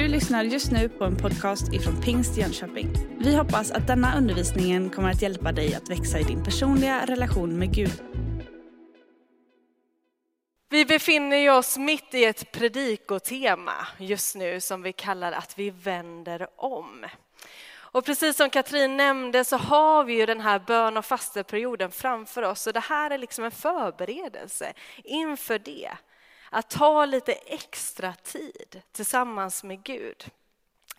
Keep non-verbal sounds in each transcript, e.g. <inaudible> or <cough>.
Du lyssnar just nu på en podcast ifrån Pingst Jönköping. Vi hoppas att denna undervisning kommer att hjälpa dig att växa i din personliga relation med Gud. Vi befinner oss mitt i ett predikotema just nu som vi kallar att vi vänder om. Och precis som Katrin nämnde så har vi ju den här bön och fasteperioden framför oss och det här är liksom en förberedelse inför det. Att ta lite extra tid tillsammans med Gud.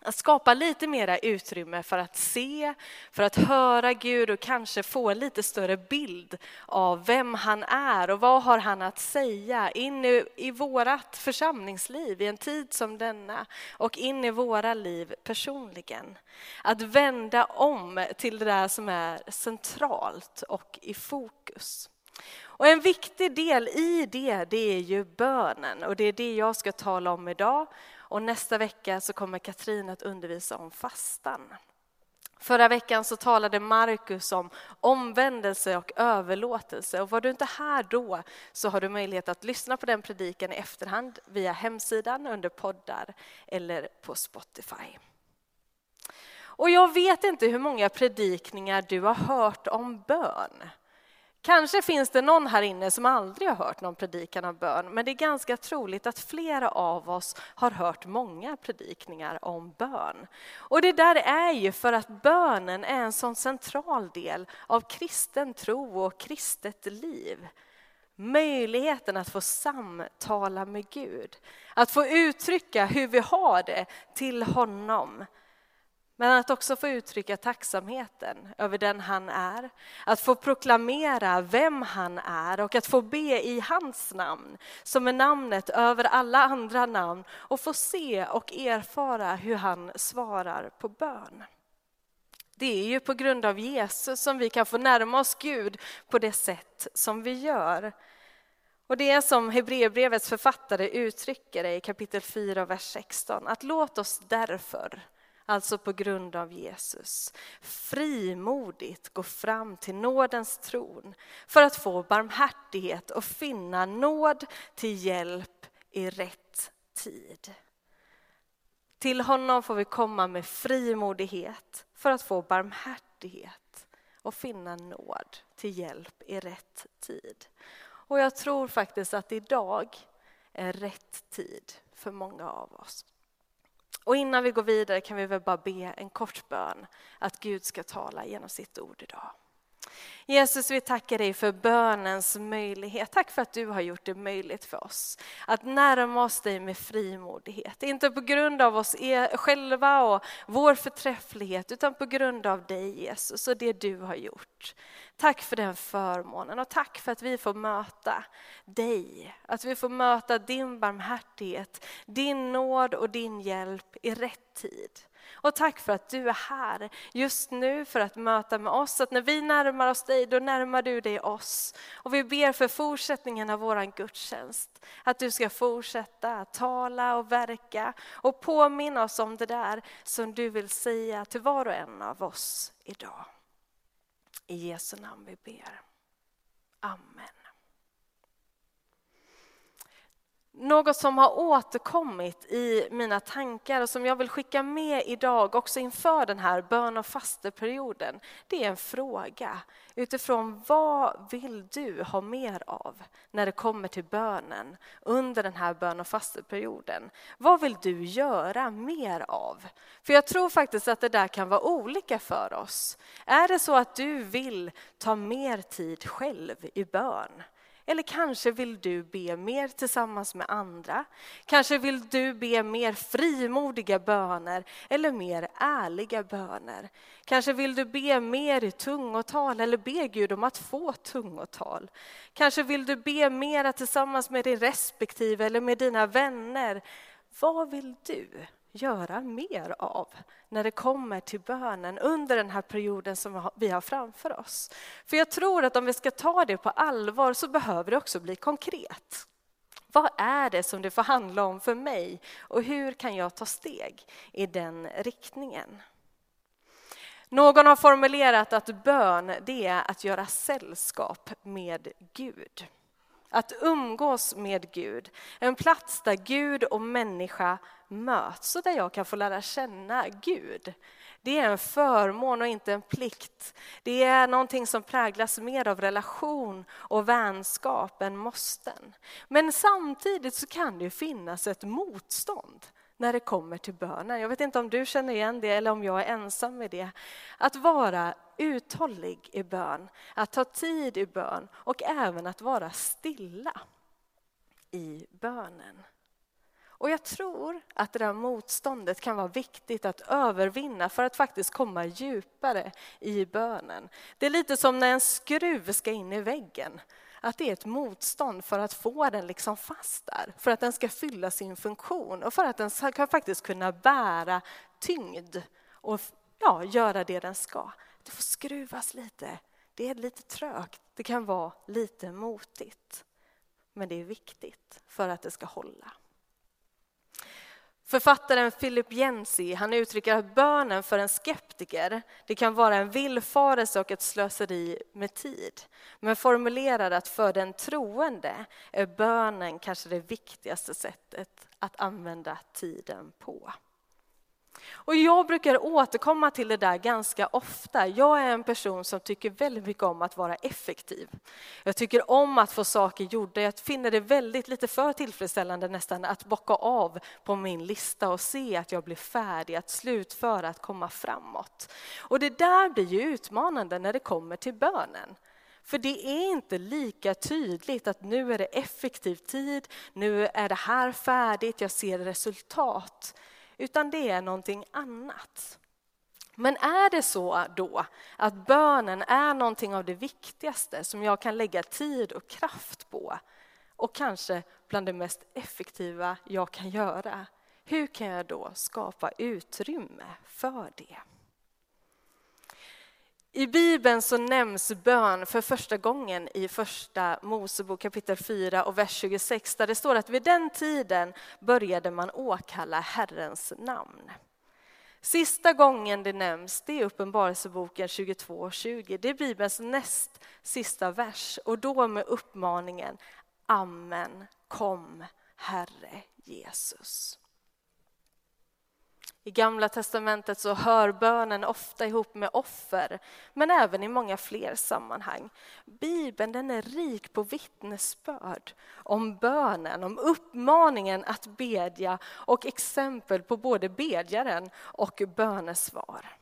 Att skapa lite mera utrymme för att se, för att höra Gud och kanske få en lite större bild av vem han är och vad har han att säga in i, i vårat församlingsliv i en tid som denna och in i våra liv personligen. Att vända om till det där som är centralt och i fokus. Och en viktig del i det, det är ju bönen och det är det jag ska tala om idag. Och nästa vecka så kommer Katrin att undervisa om fastan. Förra veckan så talade Markus om omvändelse och överlåtelse. Och var du inte här då så har du möjlighet att lyssna på den predikan i efterhand via hemsidan, under poddar eller på Spotify. Och jag vet inte hur många predikningar du har hört om bön. Kanske finns det någon här inne som aldrig har hört någon predikan av bön, men det är ganska troligt att flera av oss har hört många predikningar om bön. Och det där är ju för att bönen är en sån central del av kristen tro och kristet liv. Möjligheten att få samtala med Gud, att få uttrycka hur vi har det till honom. Men att också få uttrycka tacksamheten över den han är. Att få proklamera vem han är och att få be i hans namn, som är namnet över alla andra namn och få se och erfara hur han svarar på bön. Det är ju på grund av Jesus som vi kan få närma oss Gud på det sätt som vi gör. Och det är som Hebreerbrevets författare uttrycker det i kapitel 4, vers 16, att låt oss därför alltså på grund av Jesus, frimodigt gå fram till nådens tron för att få barmhärtighet och finna nåd till hjälp i rätt tid. Till honom får vi komma med frimodighet för att få barmhärtighet och finna nåd till hjälp i rätt tid. Och jag tror faktiskt att idag är rätt tid för många av oss. Och innan vi går vidare kan vi väl bara be en kort bön att Gud ska tala genom sitt ord idag. Jesus, vi tackar dig för bönens möjlighet. Tack för att du har gjort det möjligt för oss att närma oss dig med frimodighet. Inte på grund av oss e- själva och vår förträfflighet, utan på grund av dig Jesus och det du har gjort. Tack för den förmånen och tack för att vi får möta dig. Att vi får möta din barmhärtighet, din nåd och din hjälp i rätt tid. Och tack för att du är här just nu för att möta med oss. Att när vi närmar oss dig, då närmar du dig oss. Och vi ber för fortsättningen av vår gudstjänst. Att du ska fortsätta att tala och verka och påminna oss om det där som du vill säga till var och en av oss idag. I Jesu namn vi ber. Amen. Något som har återkommit i mina tankar och som jag vill skicka med idag också inför den här bön och fasteperioden, det är en fråga utifrån vad vill du ha mer av när det kommer till bönen under den här bön och fasteperioden? Vad vill du göra mer av? För jag tror faktiskt att det där kan vara olika för oss. Är det så att du vill ta mer tid själv i bön? Eller kanske vill du be mer tillsammans med andra. Kanske vill du be mer frimodiga böner eller mer ärliga böner. Kanske vill du be mer i tungotal eller be Gud om att få tungotal. Kanske vill du be mera tillsammans med din respektive eller med dina vänner. Vad vill du? Göra mer av när det kommer till bönen under den här perioden som vi har framför oss. För jag tror att om vi ska ta det på allvar så behöver det också bli konkret. Vad är det som det får handla om för mig och hur kan jag ta steg i den riktningen? Någon har formulerat att bön det är att göra sällskap med Gud att umgås med Gud. En plats där Gud och människa möts och där jag kan få lära känna Gud. Det är en förmån och inte en plikt. Det är någonting som präglas mer av relation och vänskap än måsten. Men samtidigt så kan det finnas ett motstånd när det kommer till bönen. Jag vet inte om du känner igen det eller om jag är ensam med det. Att vara uthållig i bön, att ta tid i bön och även att vara stilla i bönen. Och jag tror att det där motståndet kan vara viktigt att övervinna för att faktiskt komma djupare i bönen. Det är lite som när en skruv ska in i väggen. Att det är ett motstånd för att få den liksom fast där, för att den ska fylla sin funktion och för att den ska faktiskt kunna bära tyngd och ja, göra det den ska. Det får skruvas lite. Det är lite trögt. Det kan vara lite motigt. Men det är viktigt för att det ska hålla. Författaren Philip Jensi han uttrycker att bönen för en skeptiker det kan vara en villfarelse och ett slöseri med tid. Men formulerar att för den troende är bönen kanske det viktigaste sättet att använda tiden på. Och jag brukar återkomma till det där ganska ofta. Jag är en person som tycker väldigt mycket om att vara effektiv. Jag tycker om att få saker gjorda. Jag finner det väldigt lite för tillfredsställande nästan att bocka av på min lista och se att jag blir färdig, att slutföra, att komma framåt. Och det där blir ju utmanande när det kommer till bönen. För det är inte lika tydligt att nu är det effektiv tid, nu är det här färdigt, jag ser resultat utan det är någonting annat. Men är det så då att bönen är någonting av det viktigaste som jag kan lägga tid och kraft på och kanske bland det mest effektiva jag kan göra, hur kan jag då skapa utrymme för det? I Bibeln så nämns bön för första gången i första Mosebok kapitel 4 och vers 26 där det står att vid den tiden började man åkalla Herrens namn. Sista gången det nämns det är Uppenbarelseboken 22 och 20. Det är Bibelns näst sista vers och då med uppmaningen Amen, kom Herre Jesus. I Gamla testamentet så hör bönen ofta ihop med offer, men även i många fler sammanhang. Bibeln den är rik på vittnesbörd om bönen, om uppmaningen att bedja och exempel på både bedjaren och bönesvar.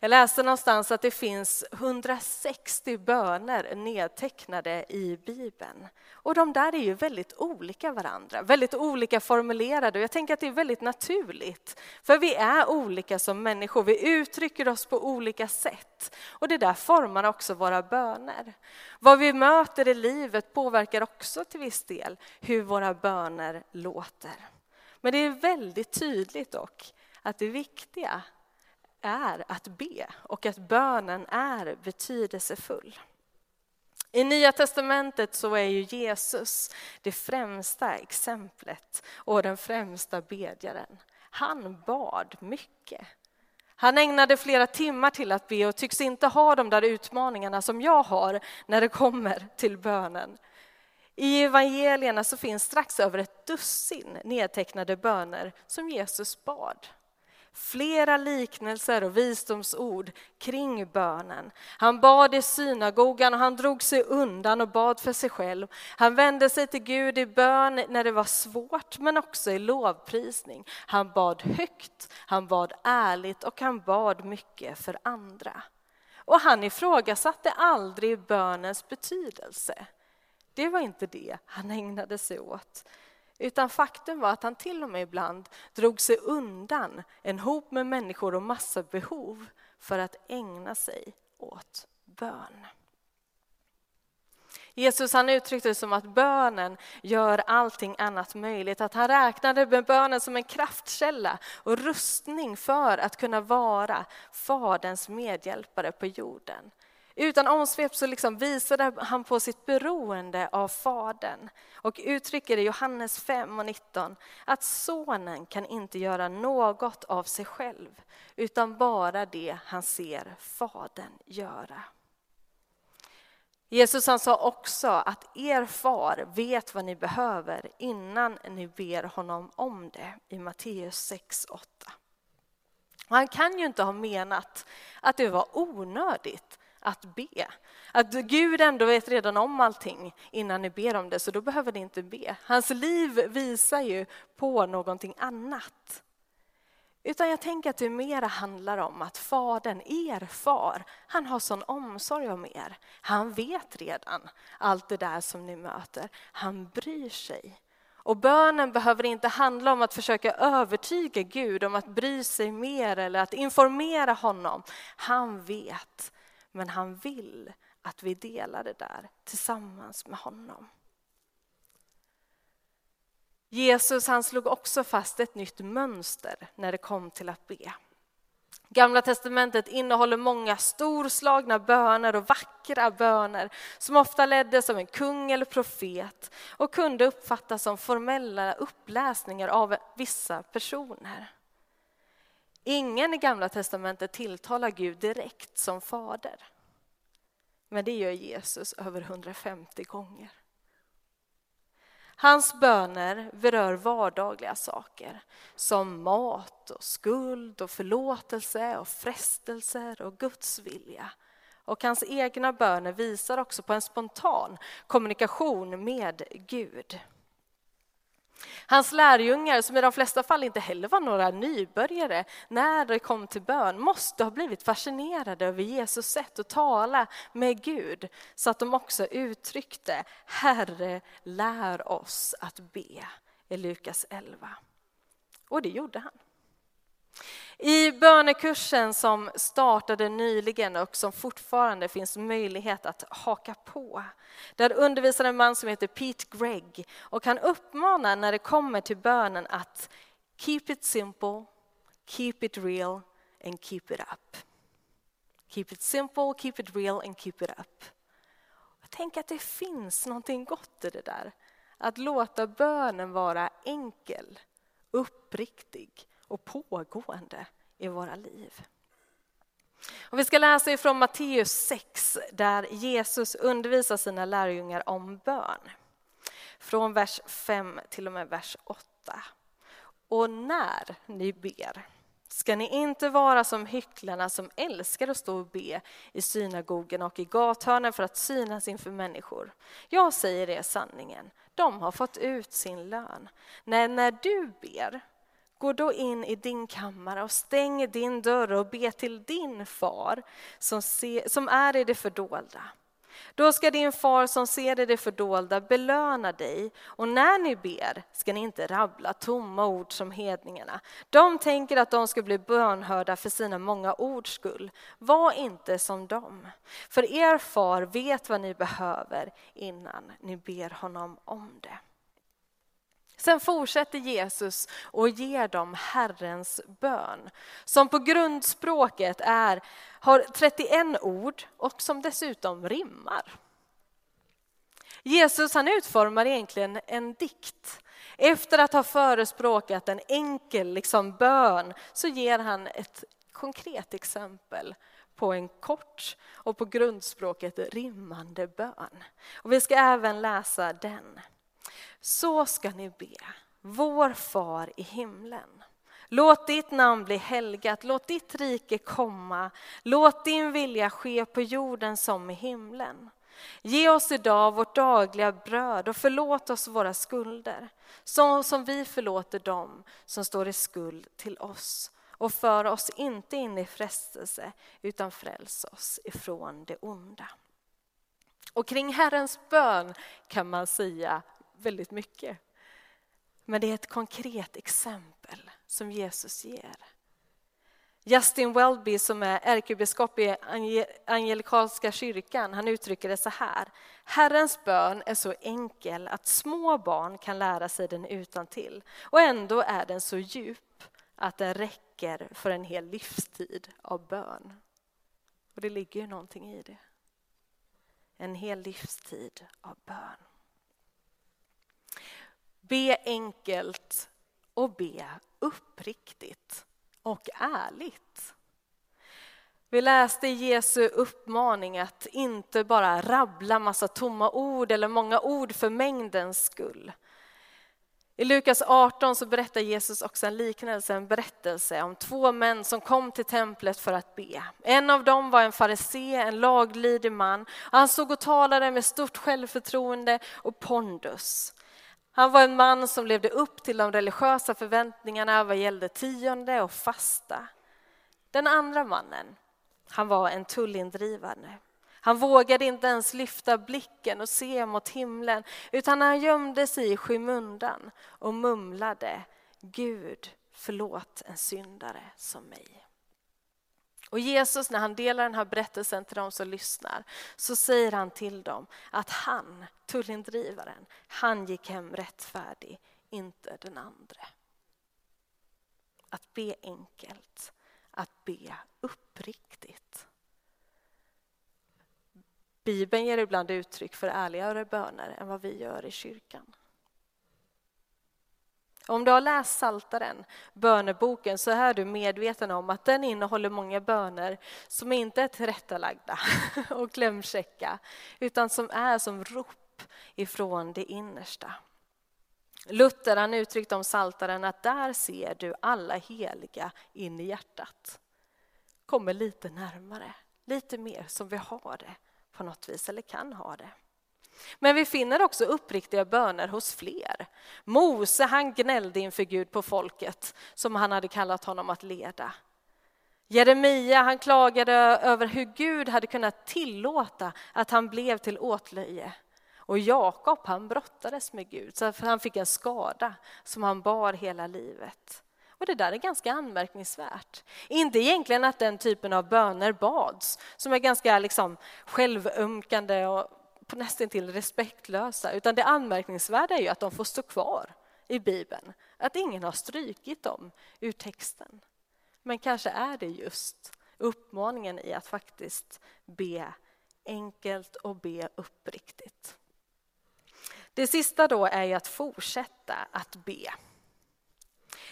Jag läste någonstans att det finns 160 böner nedtecknade i Bibeln. Och de där är ju väldigt olika varandra, väldigt olika formulerade. Och jag tänker att det är väldigt naturligt, för vi är olika som människor. Vi uttrycker oss på olika sätt. Och det där formar också våra böner. Vad vi möter i livet påverkar också till viss del hur våra böner låter. Men det är väldigt tydligt dock att det viktiga är att be och att bönen är betydelsefull. I Nya testamentet så är ju Jesus det främsta exemplet och den främsta bedjaren. Han bad mycket. Han ägnade flera timmar till att be och tycks inte ha de där utmaningarna som jag har när det kommer till bönen. I evangelierna så finns strax över ett dussin nedtecknade böner som Jesus bad flera liknelser och visdomsord kring bönen. Han bad i synagogan och han drog sig undan och bad för sig själv. Han vände sig till Gud i bön när det var svårt, men också i lovprisning. Han bad högt, han bad ärligt och han bad mycket för andra. Och han ifrågasatte aldrig bönens betydelse. Det var inte det han ägnade sig åt. Utan faktum var att han till och med ibland drog sig undan en hop med människor och massa behov för att ägna sig åt bön. Jesus han uttryckte det som att bönen gör allting annat möjligt. Att han räknade med bönen som en kraftkälla och rustning för att kunna vara Faderns medhjälpare på jorden. Utan omsvep så liksom visade han på sitt beroende av Fadern och uttrycker i Johannes 5 och 19 att sonen kan inte göra något av sig själv utan bara det han ser Fadern göra. Jesus han sa också att er far vet vad ni behöver innan ni ber honom om det i Matteus 6, 8. Och Han kan ju inte ha menat att det var onödigt att be. Att Gud ändå vet redan om allting innan ni ber om det, så då behöver ni inte be. Hans liv visar ju på någonting annat. Utan jag tänker att det mera handlar om att Fadern, er far, han har sån omsorg om er. Han vet redan allt det där som ni möter. Han bryr sig. Och bönen behöver inte handla om att försöka övertyga Gud om att bry sig mer eller att informera honom. Han vet, men han vill att vi delar det där tillsammans med honom. Jesus han slog också fast ett nytt mönster när det kom till att be. Gamla testamentet innehåller många storslagna böner och vackra böner som ofta leddes av en kung eller profet och kunde uppfattas som formella uppläsningar av vissa personer. Ingen i Gamla testamentet tilltalar Gud direkt som fader. Men det gör Jesus över 150 gånger. Hans böner berör vardagliga saker som mat och skuld och förlåtelse och frestelser och Guds vilja. Och hans egna böner visar också på en spontan kommunikation med Gud. Hans lärjungar, som i de flesta fall inte heller var några nybörjare när det kom till bön, måste ha blivit fascinerade över Jesus sätt att tala med Gud så att de också uttryckte Herre, lär oss att be i Lukas 11. Och det gjorde han. I bönekursen som startade nyligen och som fortfarande finns möjlighet att haka på. Där undervisar en man som heter Pete Gregg och han uppmanar när det kommer till bönen att keep it simple, keep it real and keep it up. Keep it simple, keep it real and keep it up. Jag tänker att det finns någonting gott i det där. Att låta bönen vara enkel, uppriktig och pågående i våra liv. Och vi ska läsa ifrån Matteus 6 där Jesus undervisar sina lärjungar om bön. Från vers 5 till och med vers 8. Och när ni ber ska ni inte vara som hycklarna som älskar att stå och be i synagogen och i gathörnen för att synas inför människor. Jag säger er sanningen, de har fått ut sin lön. Nej, när du ber Gå då in i din kammare och stäng din dörr och be till din far som, se, som är i det fördolda. Då ska din far som ser i det fördolda belöna dig och när ni ber ska ni inte rabbla tomma ord som hedningarna. De tänker att de ska bli bönhörda för sina många ords skull. Var inte som dem, för er far vet vad ni behöver innan ni ber honom om det. Sen fortsätter Jesus och ger dem Herrens bön som på grundspråket är, har 31 ord och som dessutom rimmar. Jesus han utformar egentligen en dikt. Efter att ha förespråkat en enkel liksom, bön så ger han ett konkret exempel på en kort och på grundspråket rimmande bön. Och vi ska även läsa den. Så ska ni be, vår far i himlen. Låt ditt namn bli helgat, låt ditt rike komma. Låt din vilja ske på jorden som i himlen. Ge oss idag vårt dagliga bröd och förlåt oss våra skulder, så som vi förlåter dem som står i skuld till oss. Och för oss inte in i frestelse, utan fräls oss ifrån det onda. Och kring Herrens bön kan man säga väldigt mycket. Men det är ett konkret exempel som Jesus ger. Justin Welby som är ärkebiskop i Angelikanska kyrkan, han uttrycker det så här. Herrens bön är så enkel att små barn kan lära sig den utan till. och ändå är den så djup att den räcker för en hel livstid av bön. Och det ligger ju någonting i det. En hel livstid av bön. Be enkelt och be uppriktigt och ärligt. Vi läste Jesu uppmaning att inte bara rabbla massa tomma ord eller många ord för mängdens skull. I Lukas 18 så berättar Jesus också en liknelse, en berättelse om två män som kom till templet för att be. En av dem var en farisé, en laglydig man. Han såg och talade med stort självförtroende och pondus. Han var en man som levde upp till de religiösa förväntningarna vad gällde tionde och fasta. Den andra mannen, han var en tullindrivare. Han vågade inte ens lyfta blicken och se mot himlen utan han gömde sig i skymundan och mumlade Gud, förlåt en syndare som mig. Och Jesus, när han delar den här berättelsen till de som lyssnar, så säger han till dem att han, tullindrivaren, han gick hem rättfärdig, inte den andre. Att be enkelt, att be uppriktigt. Bibeln ger ibland uttryck för ärligare böner än vad vi gör i kyrkan. Om du har läst Saltaren, böneboken, så är du medveten om att den innehåller många böner som inte är tillrättalagda <laughs> och klämkäcka, utan som är som rop ifrån det innersta. Luther han uttryckte om Saltaren att där ser du alla heliga in i hjärtat. Kommer lite närmare, lite mer som vi har det på något vis, eller kan ha det. Men vi finner också uppriktiga böner hos fler. Mose han gnällde inför Gud på folket som han hade kallat honom att leda. Jeremia han klagade över hur Gud hade kunnat tillåta att han blev till åtlöje. Och Jakob han brottades med Gud så han fick en skada som han bar hela livet. Och det där är ganska anmärkningsvärt. Inte egentligen att den typen av böner bads, som är ganska liksom självömkande och på nästan till respektlösa, utan det anmärkningsvärda är ju att de får stå kvar i Bibeln, att ingen har strykit dem ur texten. Men kanske är det just uppmaningen i att faktiskt be enkelt och be uppriktigt. Det sista då är ju att fortsätta att be.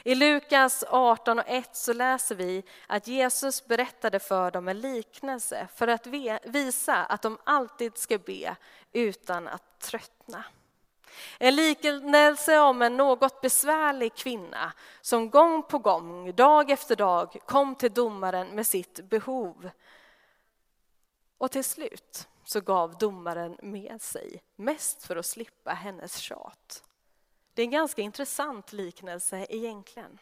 I Lukas 18 och 1 så läser vi att Jesus berättade för dem en liknelse för att visa att de alltid ska be utan att tröttna. En liknelse om en något besvärlig kvinna som gång på gång, dag efter dag kom till domaren med sitt behov. Och till slut så gav domaren med sig, mest för att slippa hennes tjat. Det är en ganska intressant liknelse egentligen.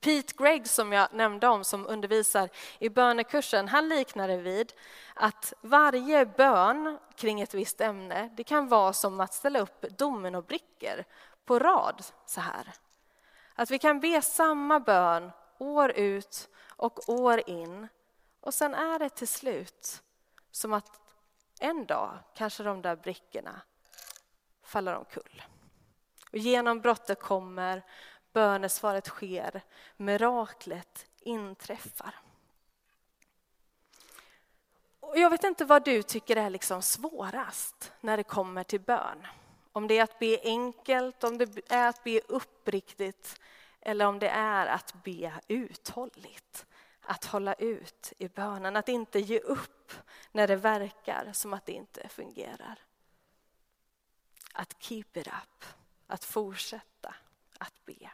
Pete Gregg som jag nämnde om som undervisar i bönekursen, han liknar det vid att varje bön kring ett visst ämne, det kan vara som att ställa upp dominobrickor på rad så här. Att vi kan be samma bön år ut och år in och sen är det till slut som att en dag kanske de där brickorna faller omkull. Och genombrottet kommer, bönesvaret sker, miraklet inträffar. Och jag vet inte vad du tycker är liksom svårast när det kommer till bön. Om det är att be enkelt, om det är att be uppriktigt eller om det är att be uthålligt. Att hålla ut i bönen, att inte ge upp när det verkar som att det inte fungerar. Att keep it up att fortsätta att be.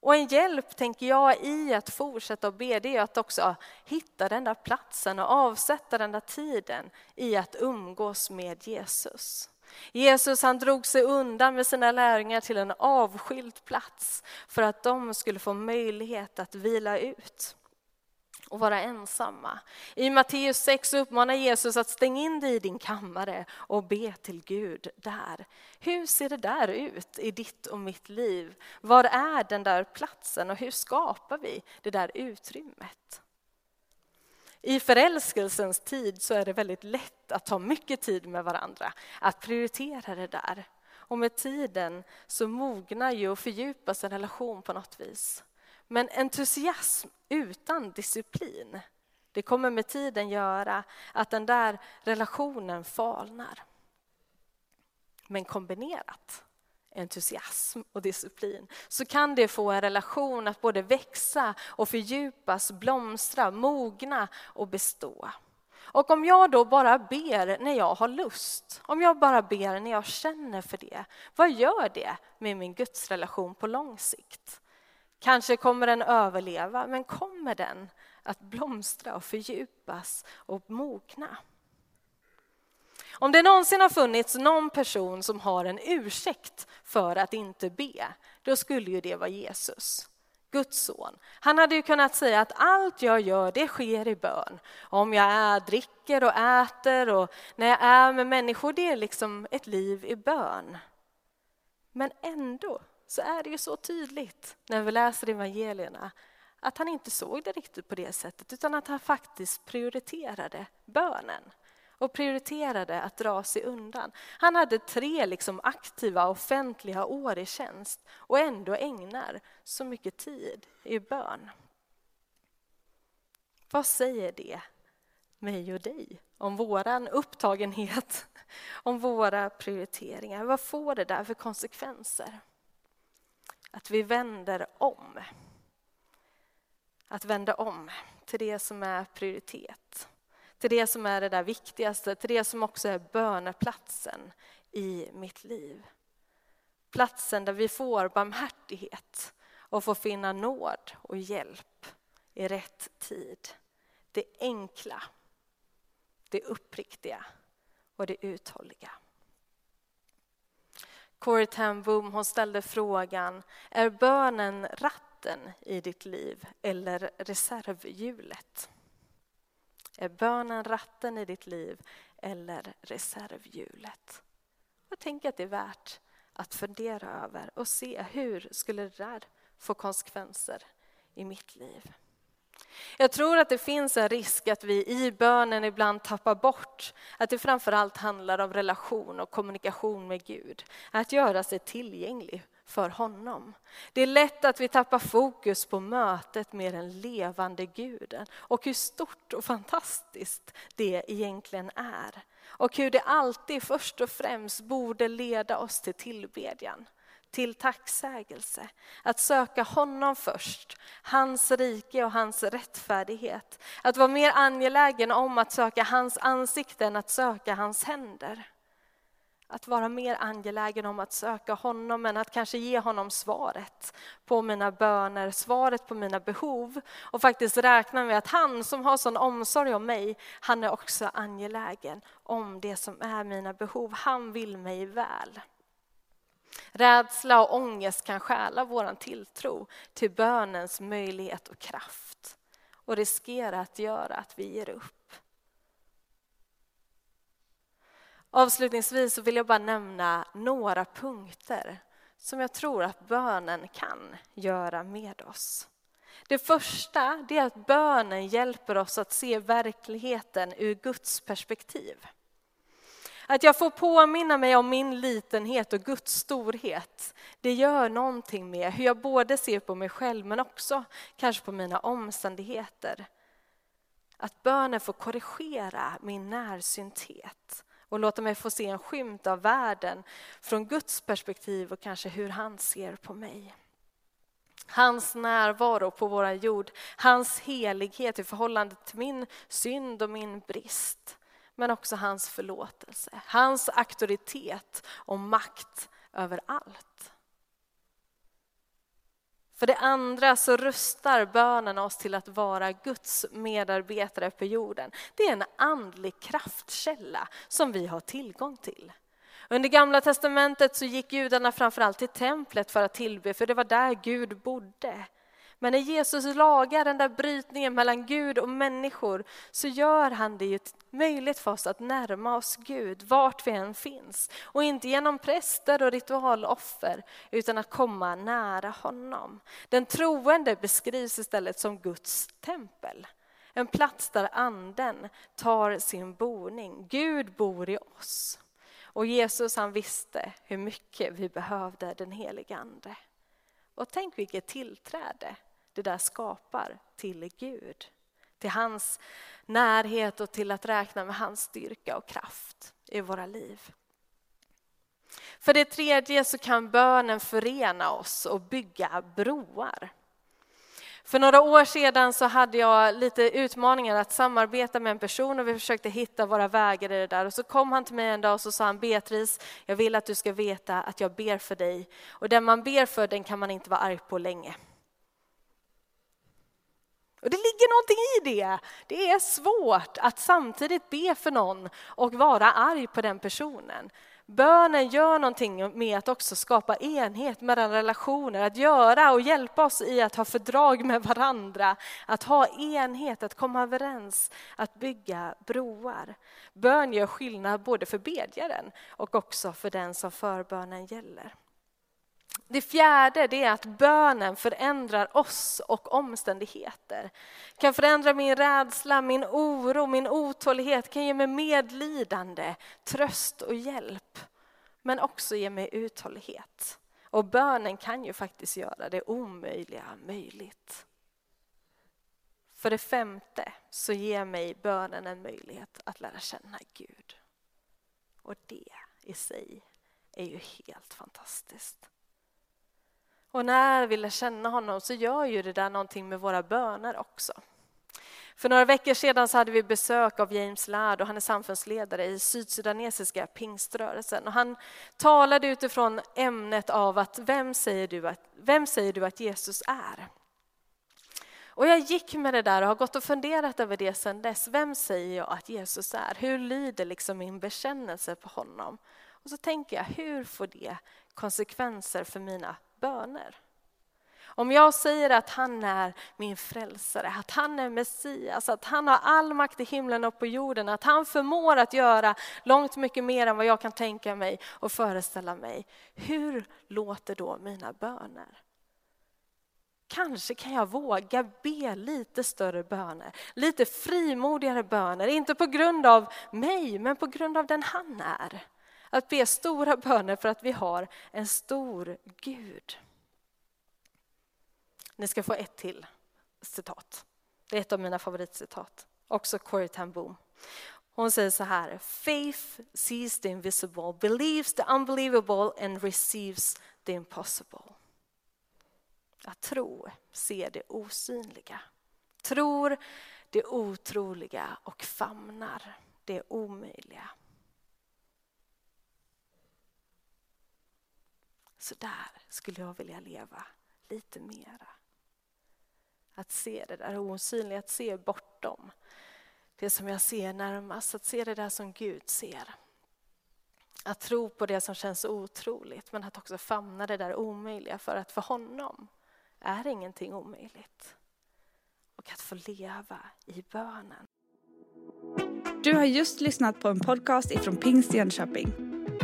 Och en hjälp, tänker jag, i att fortsätta att be, det är att också hitta den där platsen och avsätta den där tiden i att umgås med Jesus. Jesus han drog sig undan med sina lärjungar till en avskild plats för att de skulle få möjlighet att vila ut och vara ensamma. I Matteus 6 uppmanar Jesus att stänga in dig i din kammare och be till Gud där. Hur ser det där ut i ditt och mitt liv? Var är den där platsen och hur skapar vi det där utrymmet? I förälskelsens tid så är det väldigt lätt att ta mycket tid med varandra, att prioritera det där. Och med tiden så mognar ju och fördjupas en relation på något vis. Men entusiasm utan disciplin, det kommer med tiden göra att den där relationen falnar. Men kombinerat, entusiasm och disciplin så kan det få en relation att både växa och fördjupas, blomstra, mogna och bestå. Och om jag då bara ber när jag har lust, om jag bara ber när jag känner för det, vad gör det med min gudsrelation på lång sikt? Kanske kommer den överleva, men kommer den att blomstra och fördjupas och mogna? Om det någonsin har funnits någon person som har en ursäkt för att inte be, då skulle ju det vara Jesus. Guds son. Han hade ju kunnat säga att allt jag gör, det sker i bön. Om jag är, dricker och äter och när jag är med människor, det är liksom ett liv i bön. Men ändå så är det ju så tydligt när vi läser evangelierna att han inte såg det riktigt på det sättet utan att han faktiskt prioriterade bönen och prioriterade att dra sig undan. Han hade tre liksom aktiva offentliga år i tjänst och ändå ägnar så mycket tid i bön. Vad säger det mig och dig om vår upptagenhet, om våra prioriteringar? Vad får det där för konsekvenser? Att vi vänder om. Att vända om till det som är prioritet till det som är det där viktigaste, till det som också är böneplatsen i mitt liv. Platsen där vi får barmhärtighet och får finna nåd och hjälp i rätt tid. Det enkla, det uppriktiga och det uthålliga. Corrie ten Boom hon ställde frågan, är bönen ratten i ditt liv eller reservhjulet? Är bönen ratten i ditt liv eller reservhjulet? Jag tänker att det är värt att fundera över och se hur skulle det där få konsekvenser i mitt liv. Jag tror att det finns en risk att vi i bönen ibland tappar bort att det framförallt handlar om relation och kommunikation med Gud. Att göra sig tillgänglig för honom. Det är lätt att vi tappar fokus på mötet med den levande guden och hur stort och fantastiskt det egentligen är. Och hur det alltid först och främst borde leda oss till tillbedjan till tacksägelse. Att söka honom först, hans rike och hans rättfärdighet. Att vara mer angelägen om att söka hans ansikte än att söka hans händer att vara mer angelägen om att söka honom än att kanske ge honom svaret på mina böner, svaret på mina behov och faktiskt räkna med att han som har sån omsorg om mig, han är också angelägen om det som är mina behov. Han vill mig väl. Rädsla och ångest kan stjäla vår tilltro till bönens möjlighet och kraft och riskera att göra att vi ger upp. Avslutningsvis så vill jag bara nämna några punkter som jag tror att bönen kan göra med oss. Det första är att bönen hjälper oss att se verkligheten ur Guds perspektiv. Att jag får påminna mig om min litenhet och Guds storhet, det gör någonting med hur jag både ser på mig själv men också kanske på mina omständigheter. Att bönen får korrigera min närsynthet och låta mig få se en skymt av världen från Guds perspektiv och kanske hur han ser på mig. Hans närvaro på vår jord, hans helighet i förhållande till min synd och min brist. Men också hans förlåtelse, hans auktoritet och makt över allt. För det andra så rustar bönen oss till att vara Guds medarbetare på jorden. Det är en andlig kraftkälla som vi har tillgång till. Under Gamla testamentet så gick judarna framförallt till templet för att tillbe, för det var där Gud bodde. Men när Jesus lagar den där brytningen mellan Gud och människor så gör han det ju möjligt för oss att närma oss Gud vart vi än finns. Och inte genom präster och ritualoffer utan att komma nära honom. Den troende beskrivs istället som Guds tempel. En plats där anden tar sin boning. Gud bor i oss. Och Jesus han visste hur mycket vi behövde den helige Ande. Och tänk vilket tillträde det där skapar till Gud. Till hans närhet och till att räkna med hans styrka och kraft i våra liv. För det tredje så kan bönen förena oss och bygga broar. För några år sedan så hade jag lite utmaningar att samarbeta med en person och vi försökte hitta våra vägar i det där. Och så kom han till mig en dag och så sa han, Beatrice, jag vill att du ska veta att jag ber för dig. Och den man ber för, den kan man inte vara arg på länge. Och det ligger någonting i det. Det är svårt att samtidigt be för någon och vara arg på den personen. Bönen gör någonting med att också skapa enhet mellan relationer, att göra och hjälpa oss i att ha fördrag med varandra, att ha enhet, att komma överens, att bygga broar. Bön gör skillnad både för bedjaren och också för den som förbönen gäller. Det fjärde det är att bönen förändrar oss och omständigheter. Kan förändra min rädsla, min oro, min otålighet, kan ge mig medlidande, tröst och hjälp. Men också ge mig uthållighet. Och bönen kan ju faktiskt göra det omöjliga möjligt. För det femte så ger mig bönen en möjlighet att lära känna Gud. Och det i sig är ju helt fantastiskt. Och när vi lär känna honom så gör ju det där någonting med våra böner också. För några veckor sedan så hade vi besök av James Ladd och han är samfundsledare i sydsudanesiska pingströrelsen. Och han talade utifrån ämnet av att vem säger, du att vem säger du att Jesus är? Och jag gick med det där och har gått och funderat över det sedan dess. Vem säger jag att Jesus är? Hur lyder liksom min bekännelse på honom? Och så tänker jag, hur får det konsekvenser för mina böner. Om jag säger att han är min frälsare, att han är Messias, att han har all makt i himlen och på jorden, att han förmår att göra långt mycket mer än vad jag kan tänka mig och föreställa mig. Hur låter då mina böner? Kanske kan jag våga be lite större böner, lite frimodigare böner, inte på grund av mig, men på grund av den han är. Att be stora böner för att vi har en stor Gud. Ni ska få ett till citat. Det är ett av mina favoritcitat. Också Corrie ten Boom. Hon säger så här. Faith sees the invisible, believes the unbelievable and receives the impossible. Att tro ser det osynliga. Tror det otroliga och famnar det omöjliga. Så där skulle jag vilja leva lite mera. Att se det där osynliga, att se bortom det som jag ser närmast, att se det där som Gud ser. Att tro på det som känns otroligt, men att också famna det där omöjliga för att för honom är ingenting omöjligt. Och att få leva i bönen. Du har just lyssnat på en podcast ifrån Pingst Jönköping.